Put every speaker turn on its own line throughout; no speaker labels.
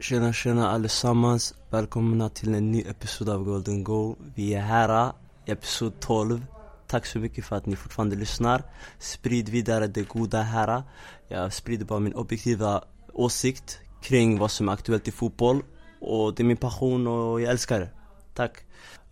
Tjena tjena allesammans, välkomna till en ny episod av Golden Goal Vi är här äh, i episod 12 Tack så mycket för att ni fortfarande lyssnar. Sprid vidare det goda här. Äh, jag sprider bara min objektiva åsikt kring vad som är aktuellt i fotboll. Och det är min passion och jag älskar det. Tack.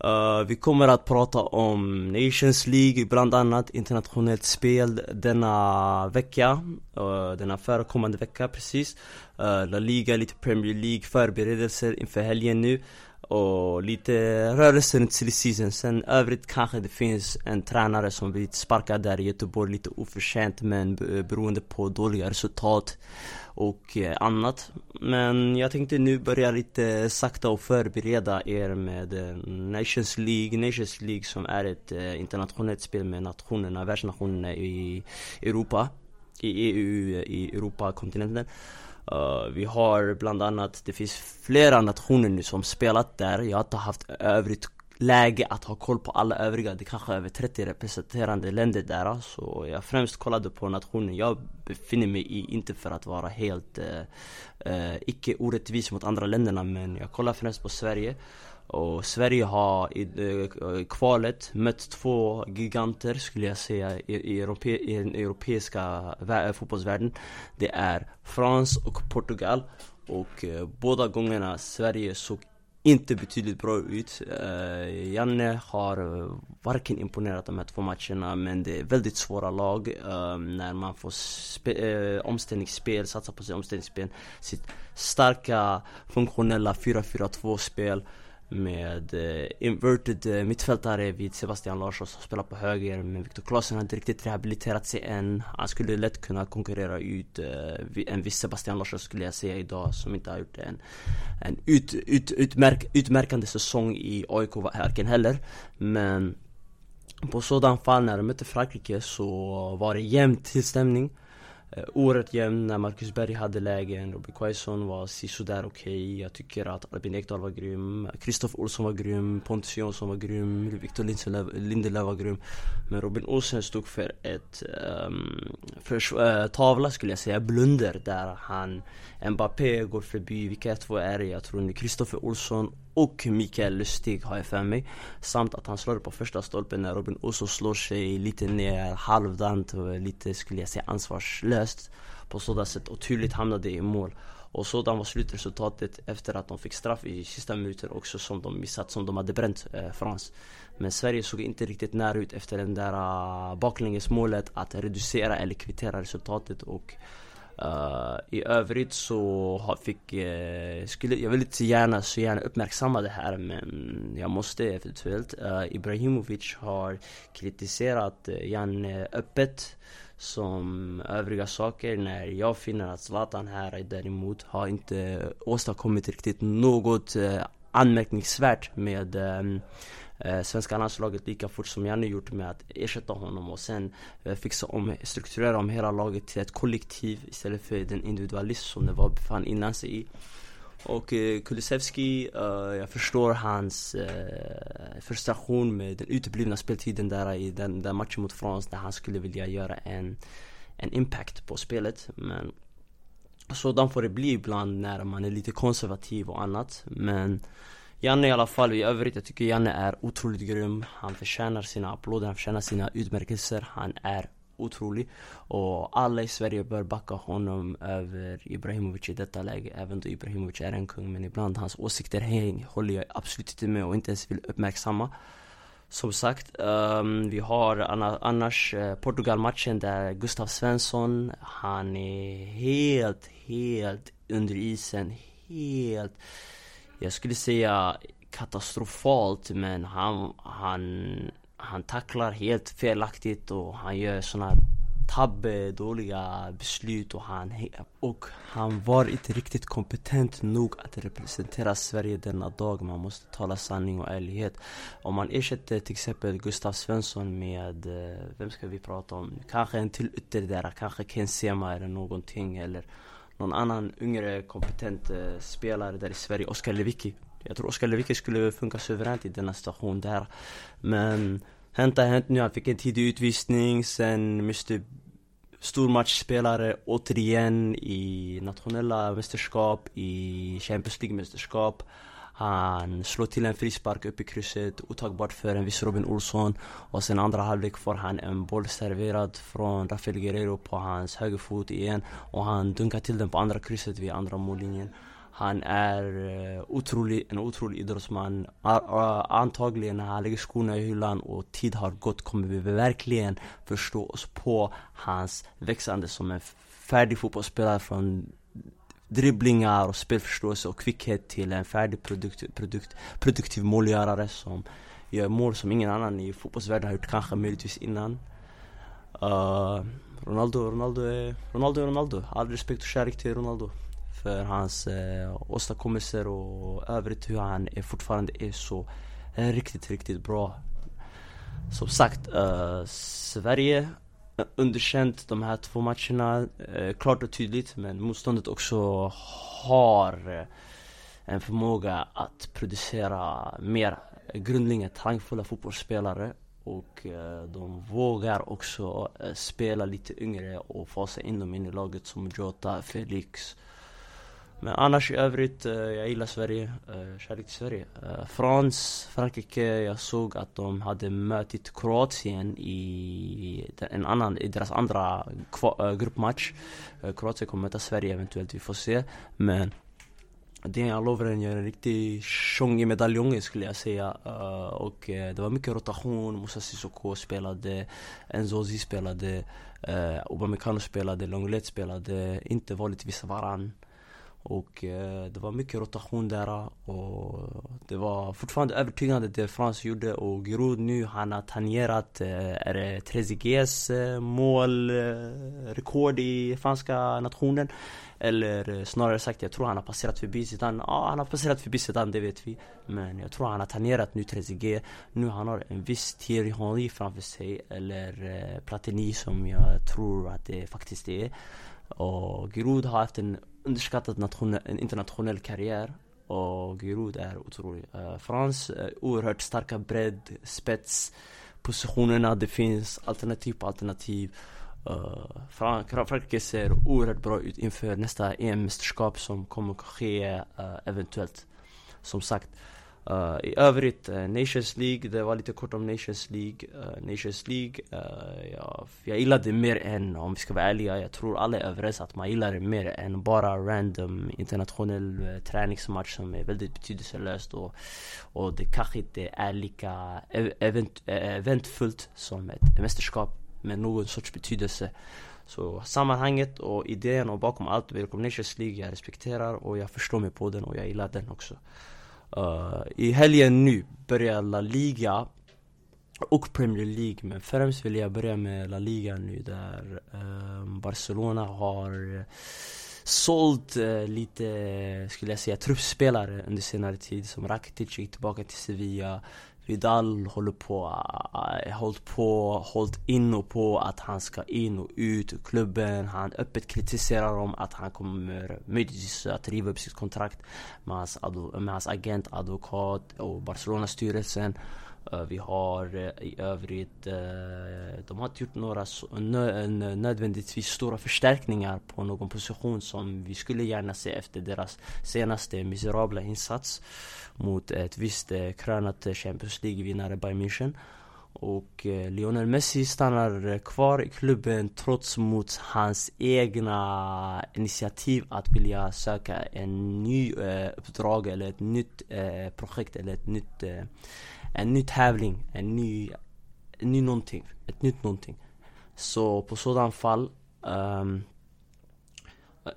Uh, Vi kommer att prata om Nations League bland annat, internationellt spel denna vecka. Uh, Denna förekommande vecka precis. Uh, La Liga, lite Premier League, förberedelser inför helgen nu. Och lite rörelser runt silly season. Sen övrigt kanske det finns en tränare som blir sparkad där i Göteborg lite oförtjänt men beroende på dåliga resultat och annat. Men jag tänkte nu börja lite sakta och förbereda er med eh, Nations League. Nations League som är ett eh, internationellt spel med nationerna, världsnationerna i Europa I EU, i Europakontinenten Uh, eh, vi har bland annat, det finns flera nationer nu som spelat där. Jag har inte haft övrigt läge att ha koll på alla övriga. Det kanske är över 30 representerande länder där Så jag främst kollade på nationen. Jag befinner mig i Inte för att vara helt eh, eh, icke orättvis mot andra länderna Men jag kollar främst på Sverige. Och Sverige har i, eh, i kvalet mött två giganter skulle jag säga i, i, Europe, i den europeiska fotbollsvärlden. Det är Frans och Portugal. Och eh, båda gångerna Sverige såg inte betydligt bra ut. Uh, Janne har eh, varken imponerat de här två matcherna men det är väldigt svåra lag uh, när man får spe, omställningsspel, satsa på sitt omställningsspel Sitt starka funktionella 4-4-2 spel med eh, inverted eh, mittfältare vid Sebastian Larsson som spelar på höger men Viktor Claesson har inte riktigt rehabiliterat sig än. Han skulle lätt kunna konkurrera ut eh, en viss Sebastian Larsson skulle jag säga idag som inte har gjort en, en ut, ut, utmärk, utmärkande säsong i AIK varken heller. Men på sådan fall när de mötte Frankrike så var det jämn tillstämning. Eh, oerhört jämn när Marcus Berg hade lägen, Robin Quaison var sisådär okej okay. Jag tycker att Albin Ekdal var grym, Kristoffer Olsson var grym, Pontus Jonsson var grym, Victor Lindelöf var grym Men Robin Olsen stod för ett ehm, um, för, uh, eh, tavla skulle jag säga, blunder där han Mbappé går förbi, vilka två är det? Jag tror det är Kristoffer Olsson och Mikael Lustig har jag för mig. Samt att han slår på första stolpen när Robin Olsson slår sig lite ner halvdant och lite skulle jag säga ansvarslöst På sådant sätt och tydligt hamnade i mål. Och sådant var slutresultatet efter att de fick straff i sista minuten också som de missat, som de hade bränt eh, Frans. Men Sverige såg inte riktigt nära ut efter den där uh, baklängesmålet att reducera eller kvittera resultatet och Uh, I övrigt så fick, uh, skulle, jag vill inte gärna, så gärna uppmärksamma det här men jag måste eventuellt. Uh, Ibrahimovic har kritiserat uh, Jan öppet som övriga saker när jag finner att Zlatan här däremot har inte åstadkommit riktigt något anmärkningsvärt med um, eh, svenska landslaget lika fort som Janne gjort med att ersätta honom och sen eh, fixa om, strukturera om hela laget till ett kollektiv istället för den individualism som det var befann innan sig i. Och eh, Kulusevski, eh, jag förstår hans eh, frustration med den uteblivna speltiden där i den där matchen mot Frans där han skulle vilja göra en, en impact på spelet men Sådan får det bli ibland när man är lite konservativ och annat men Janne i alla fall, i övrigt, jag tycker Janne är otroligt grym. Han förtjänar sina applåder, han förtjänar sina utmärkelser. Han är otrolig. Och alla i Sverige bör backa honom över Ibrahimovic i detta läge Även då Ibrahimovic är en kung. Men ibland hans åsikter häng, håller jag absolut inte med och inte ens vill uppmärksamma. Som sagt, um, vi har annars eh, Portugal-matchen där Gustav Svensson Han är helt, helt under isen. Helt jag skulle säga katastrofalt men han, han, han tacklar helt felaktigt och han gör såna tabbe, dåliga beslut och han, och han var inte riktigt kompetent nog att representera Sverige denna dag Man måste tala sanning och ärlighet Om man ersätter till exempel Gustav Svensson med, eh, vem ska vi prata om? Kanske en till ytter kanske Ken Sema eller någonting eller någon annan yngre kompetent eh, spelare där i Sverige, Oskar Lewicki. Jag tror Oskar Lewicki skulle funka suveränt i denna situation där. Men hänt har hänt nu, han fick en tidig utvisning. Sen måste stormatchspelare återigen i nationella mästerskap, i Champions League-mästerskap. Han slår till en frispark upp i krysset, otagbart för en viss Robin Olsson. Och sen andra halvlek får han en boll serverad från Rafael Guerrero på hans högerfot igen. Och han dunkar till den på andra krysset vid andra mållinjen. Han är eh, otrolig, en otrolig idrottsman. Eh, antagligen när han lägger skorna i hyllan och tid har gått kommer vi verkligen förstå oss på hans växande som en färdig fotbollsspelare från dribblingar och spelförståelse och kvickhet till en färdig produkt, produkt, produktiv målgörare som gör mål som ingen annan i fotbollsvärlden har gjort kanske möjligtvis innan. Uh, Ronaldo, Ronaldo är Ronaldo, Ronaldo. All respekt och kärlek till Ronaldo. För hans eh, åstadkommelser och övrigt hur han är fortfarande är så riktigt, riktigt bra. Som sagt, eh, Sverige underkänt de här två matcherna, eh, klart och tydligt men motståndet också har eh, en förmåga att producera mer grundliga, talangfulla fotbollsspelare och eh, de vågar också eh, spela lite yngre och fasa in dem in i laget som Jota, Felix men annars i övrigt, eh, jag gillar Sverige, eh, kärlek till Sverige. Eh, Frans, Frankrike, jag såg att de hade mötit Kroatien i en annan, i deras andra gruppmatch. Kroatien kommer möta Sverige eventuellt, vi får se. Men Dejan Lovren gör en riktig tjong i medaljongen skulle jag säga. och det var mycket rotation, Moussa Sissoko spelade, Enzozi spelade, uh, Obamecano spelade, Longlet spelade, inte vanligtvis varann. Och eh, det var mycket rotation där eh, och det var fortfarande övertygande det Frans gjorde och Giroud nu han har tangerat, eh, är det Trezeguets eh, målrekord eh, i franska nationen? Eller eh, snarare sagt, jag tror han har passerat förbi Zidane. Ja, han har passerat förbi Zidane, det vet vi. Men jag tror han har tangerat nu Trezeguet. Nu han har en viss Thierry Henry framför sig, eller eh, Platini som jag tror att det faktiskt är. Och Giroud har haft en underskattad nationell, en internationell karriär och Giroud är otrolig. Eh, uh, Frans, uh, eh, oerhört starka bredd, spets, positionerna, det finns alternativ på alternativ. Uh, Frankrike ser oerhört bra ut inför nästa EM-mästerskap som kommer att ske uh, eventuellt. Som sagt, Uh, I övrigt, uh, Nations League, det var lite kort om Nations League. Uh, Nations League, ja, jag gillade det mer än, om vi ska vara ärliga, jag tror alla är överens att man gillar det mer än bara random internationell träningsmatch som är väldigt betydelselöst och, och det kanske inte är lika event, eventfullt som ett mästerskap med någon sorts betydelse. Så sammanhanget och idén och bakom allt, Welcome Nations League, jag respekterar och jag förstår mig på den och jag gillar den också. Uh, I helgen nu börjar La Liga och Premier League men främst vill jag börja med La Liga nu där uh, Barcelona har sålt uh, lite, skulle jag säga, truppspelare under senare tid som Rakitic gick tillbaka till Sevilla. Vidal håller på, eh, hållit på, hållit in och på att han ska in och ut ur klubben. Han öppet kritiserar dem att han kommer möjligtvis att riva upp sitt kontrakt med hans, med hans agent, advokat och Barcelona styrelsen. Eh, vi har eh, i övrigt, eh, de har inte gjort några nödvändigtvis stora förstärkningar på någon position som vi skulle gärna se efter deras senaste miserabla insats mot ett visst krönat Champions League-vinnare Bayern München. Och Lionel Messi stannar kvar i klubben trots mot hans egna initiativ att vilja söka en ny eh, uppdrag eller ett nytt eh, projekt eller ett nytt, eh, en ny tävling, en ny, en ny någonting, ett nytt någonting. Så på sådant fall um,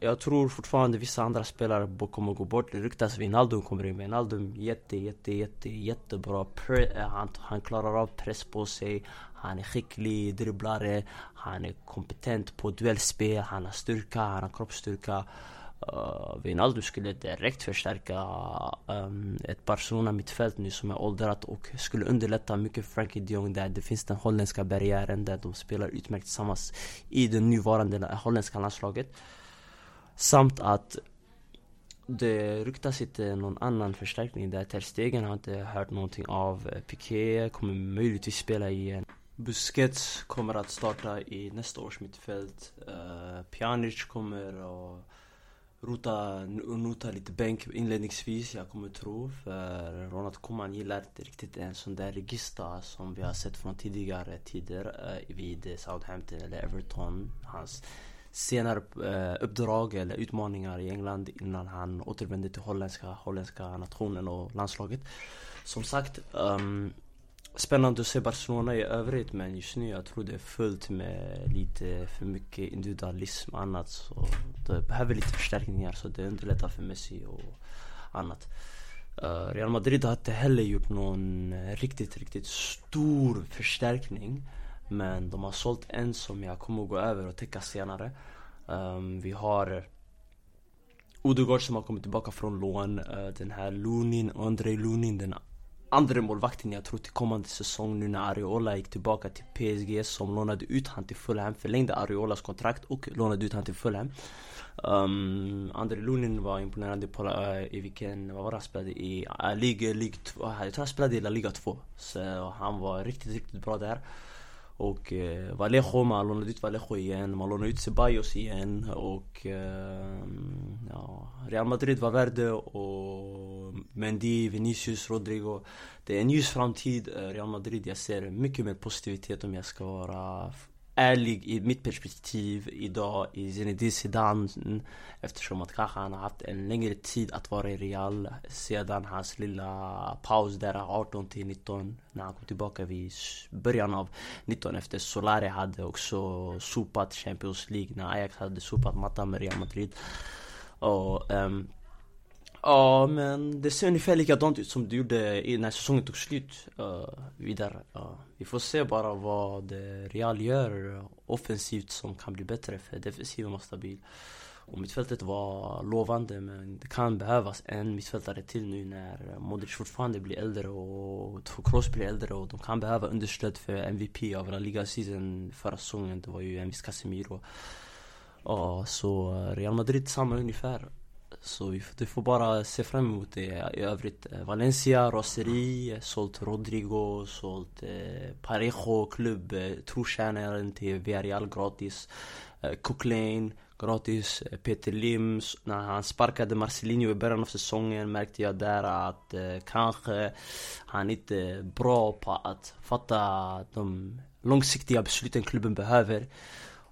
jag tror fortfarande vissa andra spelare kommer gå bort. Det ryktas Wijnaldum kommer in. Wijnaldum jätte, jätte, jätte, jättebra. Pre eh, han, han klarar av press på sig. Han är skicklig dribblare. Eh, han är kompetent på duellspel. Han har styrka, han har kroppsstyrka. Eh, uh, Wijnaldum skulle direkt förstärka um, ett Barcelona mittfält nu som är åldrat och skulle underlätta mycket för Frankie de Jong där det finns den holländska barriären där de spelar utmärkt tillsammans i det nuvarande holländska landslaget. Samt att det ryktas inte någon annan förstärkning där. Ter Stegen har inte hört någonting av. Piqué kommer möjligtvis spela igen. Busquets kommer att starta i nästa års mittfält. Uh, Pjanic kommer att rota nota lite bänk inledningsvis, jag kommer tro. För Ronald Koeman gillar inte riktigt en sån där regista som vi har sett från tidigare tider eh, vid Southampton eller Everton. Hans senare eh, uppdrag eller utmaningar i England innan han återvände till holländska, holländska nationen och landslaget. Som sagt, um, Spännande att se Barcelona i övrigt men just nu jag tror det är fullt med lite för mycket individualism och annat så det behöver lite förstärkningar så det underlättar för Messi och annat. Uh, Real Madrid har inte heller gjort någon riktigt, riktigt stor förstärkning men de har sålt en som jag kommer att gå över och täcka senare. Um, vi har Odegaard som har kommit tillbaka från lån, uh, den här Lunin, Andrei Lunin, den andra målvakten jag tror till kommande säsong nu när Areola gick tillbaka till PSG som lånade ut han till Fulham, förlängde Areolas kontrakt och lånade ut han till Fulham. Ehm, um, André Lunin var imponerande på uh, i vilken, vad var det han spelade i? Uh, Liga, Liga 2, jag tror han spelade i La Liga 2. Så eh, han var riktigt, riktigt bra där. Och eh, Vallejo, man lånade ut Vallejo igen, man lånade ut Ceballos igen och eh, ja, Real Madrid var värde och Mendy, Vinicius, Rodrigo. Det är en ljus framtid, eh, Real Madrid. Jag ser mycket mer positivitet om jag ska vara ärlig i mitt perspektiv idag i Zinedine Zidane eftersom att kanske han har haft en längre tid att vara i Real sedan hans lilla paus där 18 till 19 när han kom tillbaka vid början av 19 efter Solari hade också sopat Champions League när Ajax hade sopat mattan med Real Madrid. Och um, Ja men det ser ungefär likadant ut som det gjorde när säsongen tog slut uh, vidare. Uh, vi får se bara vad Real gör offensivt som kan bli bättre för defensiven var stabil. Och mittfältet var lovande men det kan behövas en mittfältare till nu när Modric fortfarande blir äldre och Kroos blir äldre och de kan behöva understöd för MVP av La Liga season förra säsongen. Det var ju en viss Casemiro. Ja, så Real Madrid samma ungefär. Så vi, du får bara se fram emot det i övrigt. Eh, Valencia, Roseri, eh, sålt Rodrigo, sålt eh, Parejo, klubb, eh, trotjänaren till Villarreal gratis. Eh, Coquelin, gratis. Eh, Peter Lims, när han sparkade Marcelinho i början av säsongen märkte jag där att eh, kanske han inte är bra på att fatta de långsiktiga besluten klubben behöver.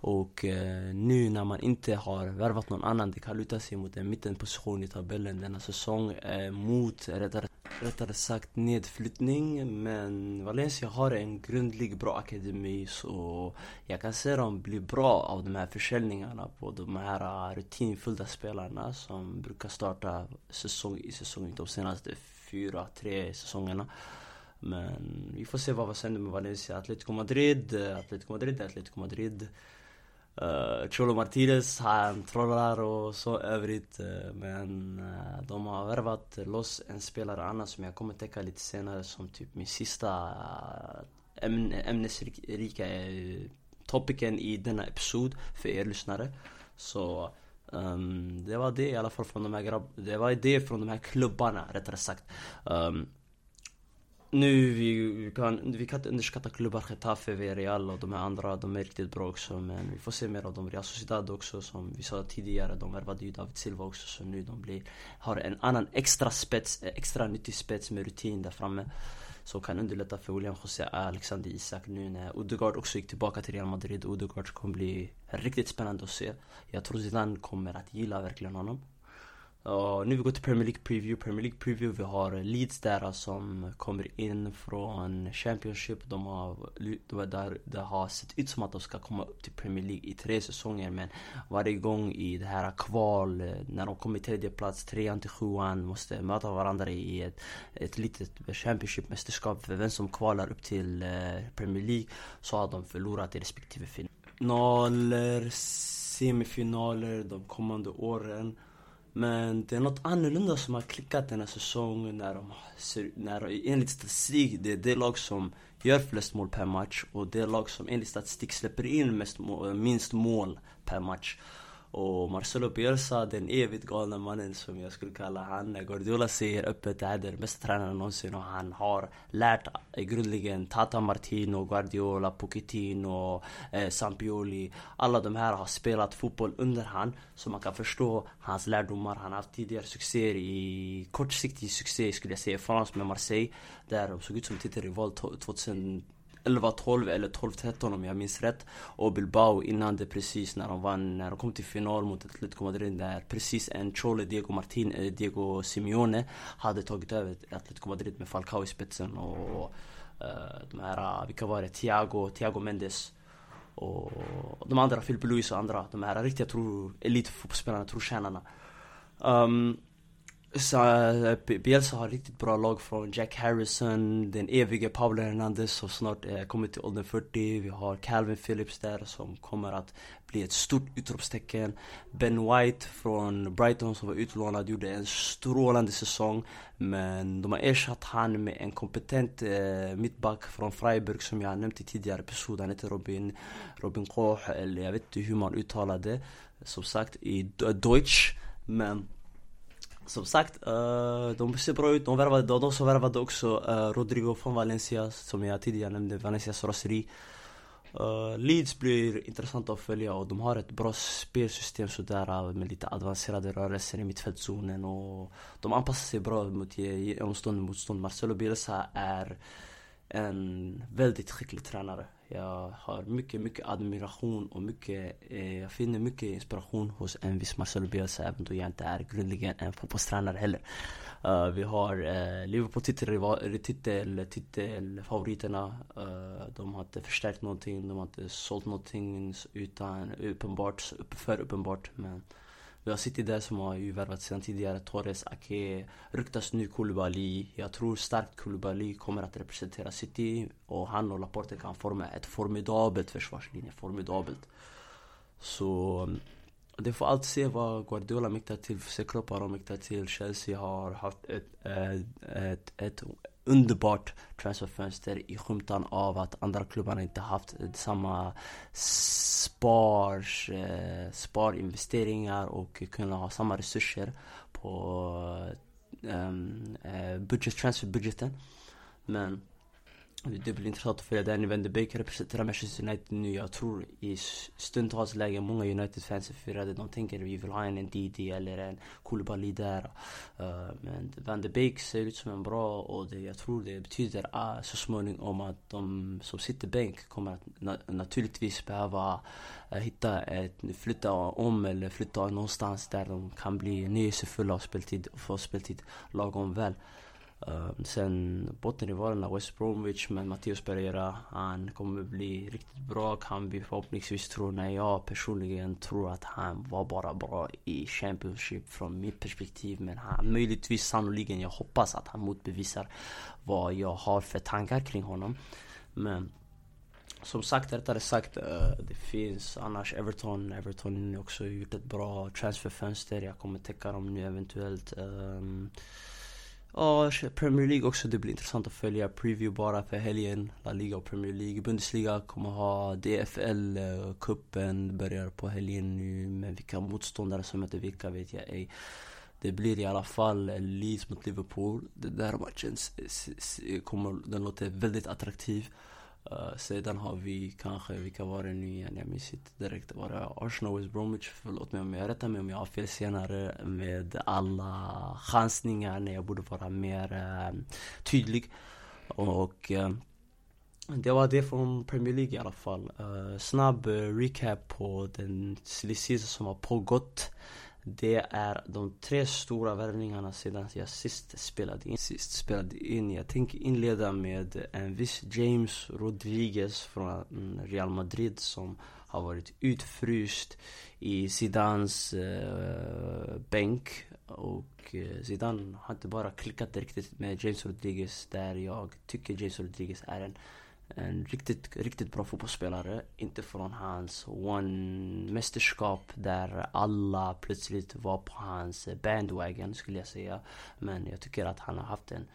Och eh, nu när man inte har värvat någon annan, det kan luta sig mot en mittenposition i tabellen denna säsong. Eh, mot, rättare, rättare sagt, nedflyttning. Men Valencia har en grundlig bra akademi så jag kan se dem bli bra av de här försäljningarna på de här eh, rutinfyllda spelarna som brukar starta säsong i säsong de senaste fyra, tre säsongerna. Men vi får se vad som händer med Valencia. Atletico Madrid, eh, Atletico Madrid, Atletico Madrid. Uh, Cholo Martinez, han trollar och så övrigt. Uh, men uh, de har värvat loss en spelare annars som jag kommer täcka lite senare som typ min sista uh, ämne, ämnesrika uh, topicen i denna episod för er lyssnare. Så um, det var det i alla fall från de här grabb... Det var det från de här klubbarna rättare sagt. Um, nu vi, kan, vi kan inte underskatta klubbar, Getafe, Real och de här andra, de är riktigt bra också men vi får se mer av dem. Real Sociedad också som vi sa tidigare, de värvade ju David Silva också så nu de blir, har en annan extra spets, extra nyttig spets med rutin där framme. Som kan underlätta för William José Alexander Isak nu när Odegaard också gick tillbaka till Real Madrid. Odegaard kommer bli riktigt spännande att se. Jag tror Zidane kommer att gilla verkligen honom. Och nu vi går till Premier League Preview. Premier League Preview, vi har Leeds där som kommer in från Championship. De har, de där, det har sett ut som att de ska komma upp till Premier League i tre säsonger men varje gång i det här kval, när de kommer tredje plats, trean till sjuan, måste möta varandra i ett, ett litet Championship-mästerskap för vem som kvalar upp till eh, Premier League så har de förlorat i respektive finaler, semifinaler de kommande åren. Men det är något annorlunda som har klickat den här säsongen när de när, enligt statistik, det är det lag som gör flest mål per match och det lag som enligt statistik släpper in mest minst mål per match. Och Marcelo Bielsa, den evigt galna mannen som jag skulle kalla han Guardiola säger öppet att det är den bästa tränaren någonsin. Och han har lärt eh, grundligen Tata Martino, Guardiola, Pochettino, eh, Sampioli. Alla de här har spelat fotboll under han Så man kan förstå hans lärdomar. Han har haft tidigare succéer i kortsiktig succé skulle jag säga France med Marseille Där de såg ut som titelrival 2000 11, 12 eller 12, 13 om jag minns rätt. Och Bilbao innan det precis när de vann, när de kom till final mot Atletico Madrid där precis en Chole, Diego Martin, eh, Diego Simeone hade tagit över Atletico Madrid med Falcao i spetsen och uh, de här, eh, vilka var det? Thiago, Thiago Mendes och de andra, Philip Luis och andra. De här riktiga tror, elitfotbollsspelarna, trotjänarna. Um, så, eh, Bielsa har riktigt bra lag från Jack Harrison, den evige Pablo Hernandez som snart eh, kommer till åldern 40. Vi har Calvin Phillips där som kommer att bli ett stort utropstecken. Ben White från Brighton som var utlånad gjorde en strålande säsong. Men de har ersatt han med en kompetent eh, mittback från Freiburg som jag nämnt i tidigare episod. Han heter Robin, Robin Koch, eller jag vet inte hur man uttalar det. Som sagt i Deutsch. Men som sagt, eh, de ser bra ut. De värvade, de, de som värvade också eh, Rodrigo från Valencia, som jag tidigare nämnde, Valencias raseri. Eh, Leeds blir intressant att följa och de har ett bra spelsystem sådär med lite avancerade rörelser i mittfältszonen och de anpassar sig bra mot genomstående motstånd. Marcelo Bielsa är en väldigt skicklig tränare. Jag har mycket, mycket admiration och mycket, eh, jag finner mycket inspiration hos en viss Marcelo Bielsa även då jag inte är grundligen en fotbollstränare heller. Uh, vi har uh, Liverpool titel, eh, titel, titelfavoriterna. Uh, de har inte förstärkt någonting, de har inte sålt någonting utan uppenbart, för uppenbart. Men vi har City där som har ju värvat sedan tidigare. Torres, Ake, ryktas nu Koulibaly. Jag tror starkt Koulibaly kommer att representera City. Och han och Laporte kan forma ett formidabelt försvarslinje. Formidabelt. Så det får allt se vad Guardiola mäktar till. Se Klopp har mäktar till. Chelsea har haft ett, ett, ett, ett underbart transferfönster i skymtan av att andra klubbarna inte haft samma spar, eh, sparinvesteringar och kunna ha samma resurser på ehm, eh, um, budget, transferbudgeten. Men det blir intressant att följa Danny Van de Beek representerar Manchester United nu. Jag tror i stundtals läge många United-fans är förvirrade. De tänker vi vill ha en DD eller en Koulibaly där. Uh, men Van de Beek ser ut som en bra och det, jag tror det betyder uh, så småningom att de som sitter bänk kommer att na naturligtvis behöva uh, hitta ett, flytta om eller flytta någonstans där de kan bli nyelsefulla och speltid, få speltid lagom väl. Uh, sen bottenrivalerna West Bromwich med Matteus Pereira. Han kommer bli riktigt bra kan vi förhoppningsvis tro. När jag personligen tror att han var bara bra i Championship från mitt perspektiv. Men han, möjligtvis sannoliken, jag hoppas att han motbevisar vad jag har för tankar kring honom. Men som sagt, rättare sagt, uh, det finns annars Everton. Everton har också gjort ett bra transferfönster. Jag kommer täcka dem nu eventuellt. Um, Ja, Premier League också. Det blir intressant att följa. Preview bara för helgen. La Liga och Premier League. Bundesliga kommer ha DFL-cupen. Eh, börjar på helgen nu. Men vilka motståndare som möter vilka vet jag ej. Det blir i alla fall Leeds mot Liverpool. Den där matchen kommer, den låter väldigt attraktiv. Uh, sedan har vi kanske, vilka var det nu igen? Jag minns inte direkt. Var det Arsenal West Bromwich? Förlåt mig om jag rättar mig om jag har fel senare. Med alla chansningar när jag borde vara mer uh, tydlig. Och uh, det var det från Premier League i alla fall. snabb recap på den silly season som har pågått. Det är de tre stora värvningarna sedan jag sist spelade in. Sist spelade in. Jag tänker inleda med en viss James Rodriguez från mm, Real Madrid som har varit utfryst i Zidans eh, bänk. Och eh, Zidane har inte bara klickat riktigt med James Rodriguez där jag tycker James Rodriguez är en en riktigt, riktigt bra fotbollsspelare. Inte från hans one-mästerskap där alla plötsligt var på hans bandwagon skulle jag säga. Men jag tycker att han har haft en,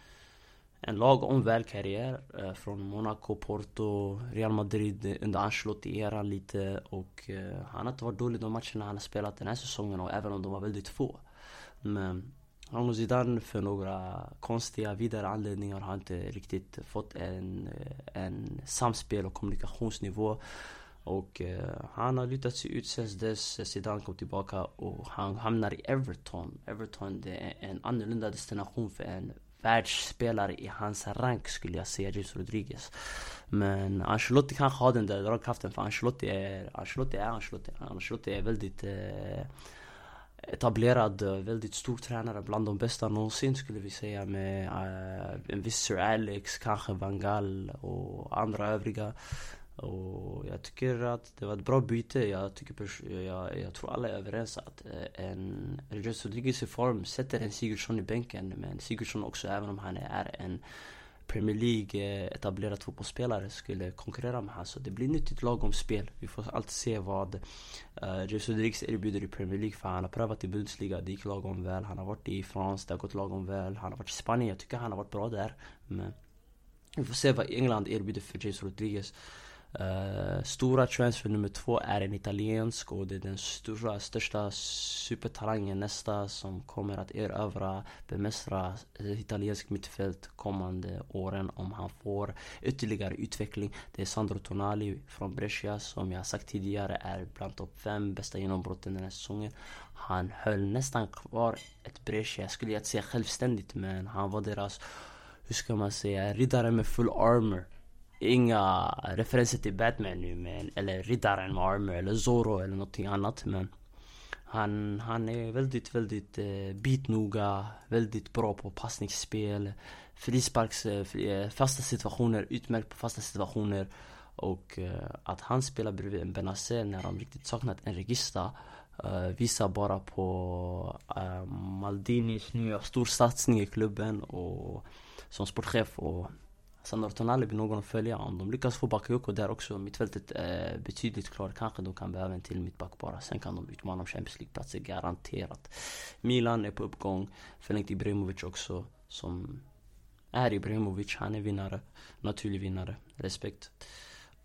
en lagom väl karriär eh, från Monaco, Porto, Real Madrid eh, under Ancelotti-eran lite och eh, han har inte varit dålig de matcherna han har spelat den här säsongen och även om de var väldigt få. Men han och Zidane för några konstiga vidare anledningar har inte riktigt fått en, en samspel och kommunikationsnivå. Och eh, han har lutat sig ut sen dess Zidane kom tillbaka och han hamnar i Everton. Everton det är en annorlunda destination för en världsspelare i hans rank skulle jag säga, James Rodriguez. Men Ancelotti kanske har den där dragkraften för Ancelotti är Ancelotti. Är Ancelotti. Ancelotti är väldigt eh, etablerad, eh, väldigt stor tränare, bland de bästa någonsin skulle vi säga med uh, en viss Sir Alex, kanske Van Gaal och andra övriga. Och jag tycker att det var ett bra byte. Jag, tycker, jag, jag tror alla är överens att eh, en Rodriguez i form sätter en Sigurdsson i bänken. Men Sigurdsson också, även om han är en Premier League eh, etablerade etablerad fotbollsspelare skulle konkurrera med honom. Så det blir nyttigt lagom spel. Vi får alltid se vad eh, uh, Jesus Rodriguez erbjuder i Premier League. För han har prövat i Bundesliga, det gick lagom väl. Han har varit i Frankrike, det har gått lagom väl. Han har varit i Spanien, jag tycker han har varit bra där. Men vi får se vad England erbjuder för Jesus Rodriguez. Uh, stora transfer nummer två är en italiensk och det är den stora, största supertalangen nästa som kommer att erövra, bemästra eh, italiensk mittfält kommande åren om han får ytterligare utveckling. Det är Sandro Tonali från Brescia som jag sagt tidigare är bland topp fem bästa genombrotten den här säsongen. Han höll nästan kvar ett Brescia, skulle jag inte säga självständigt men han var deras, hur ska man säga, riddare med full armor inga referenser till Batman nu men, eller Riddaren med armor eller Zoro eller någonting annat men han, han är väldigt, väldigt eh, bitnoga, väldigt bra på passningsspel Frisparks, eh, eh fasta situationer, utmärkt på fasta situationer och eh, att han spelar bredvid en Benazer när de riktigt saknat en regista eh, visar bara på eh, Maldinis nya storsatsning i klubben och som sportchef och Sen Tonali blir någon att följa. Om de lyckas få Bakayoko där också, mittfältet är betydligt klart. Kanske de kan behöva en till mittback bara. Sen kan de utmana om Champions League-platser, garanterat. Milan är på uppgång. Förlängt Ibrahimovic också, som är Ibrahimovic. Han är vinnare. Naturlig vinnare. Respekt.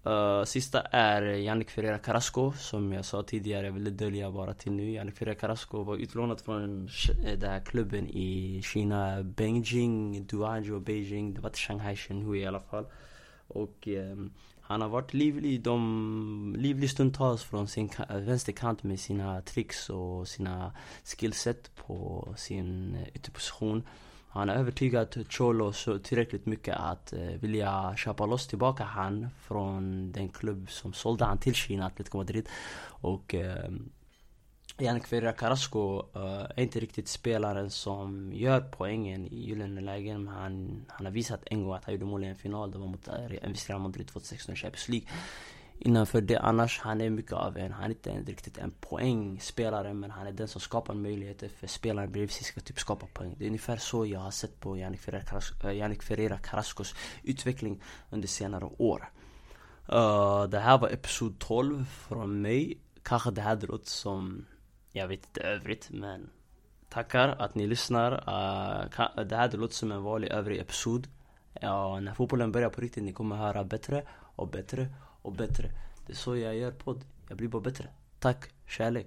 Uh, sista är Yannick Ferreira Carrasco som jag sa tidigare, jag ville dölja bara till nu. Yannick Ferreira Carrasco var utlånad från eh, den här klubben i Kina, Beijing, Duanjo, Beijing. Det var till Shanghai Shenhui i alla fall. Och um, han har varit livlig, de, livlig stundtals från sin vänsterkant med sina tricks och sina skillset på sin eh, ytterposition. Han har övertygat Cholo så tillräckligt mycket att eh, vilja köpa loss tillbaka han från den klubb som sålde han till Kina, Atletico Madrid. Och eh, Yannick Ferreira Carrasco uh, är inte riktigt spelaren som gör poängen i gyllene lägen. Men han, han har visat en gång att han gjorde mål i en final. Det var mot uh, Real Madrid 2016 i Champions League innanför det. Annars, han är mycket av en, han är inte en, riktigt en poängspelare men han är den som skapar möjligheter för spelaren bredvid sig ska typ skapa poäng. Det är ungefär så jag har sett på Yannick Ferreira, Carrasco, eh, Yannick Ferreira Carrascos utveckling under senare år. Uh, det här var episod 12 från mig. Kanske det här låter som, jag vet inte övrigt men Tackar att ni lyssnar. Uh, det här låter som en vanlig övrig episod. Ja, när fotbollen börjar på riktigt, ni kommer höra bättre och bättre och bättre. Det är så jag gör podd. Jag blir bara bättre. Tack, kärlek.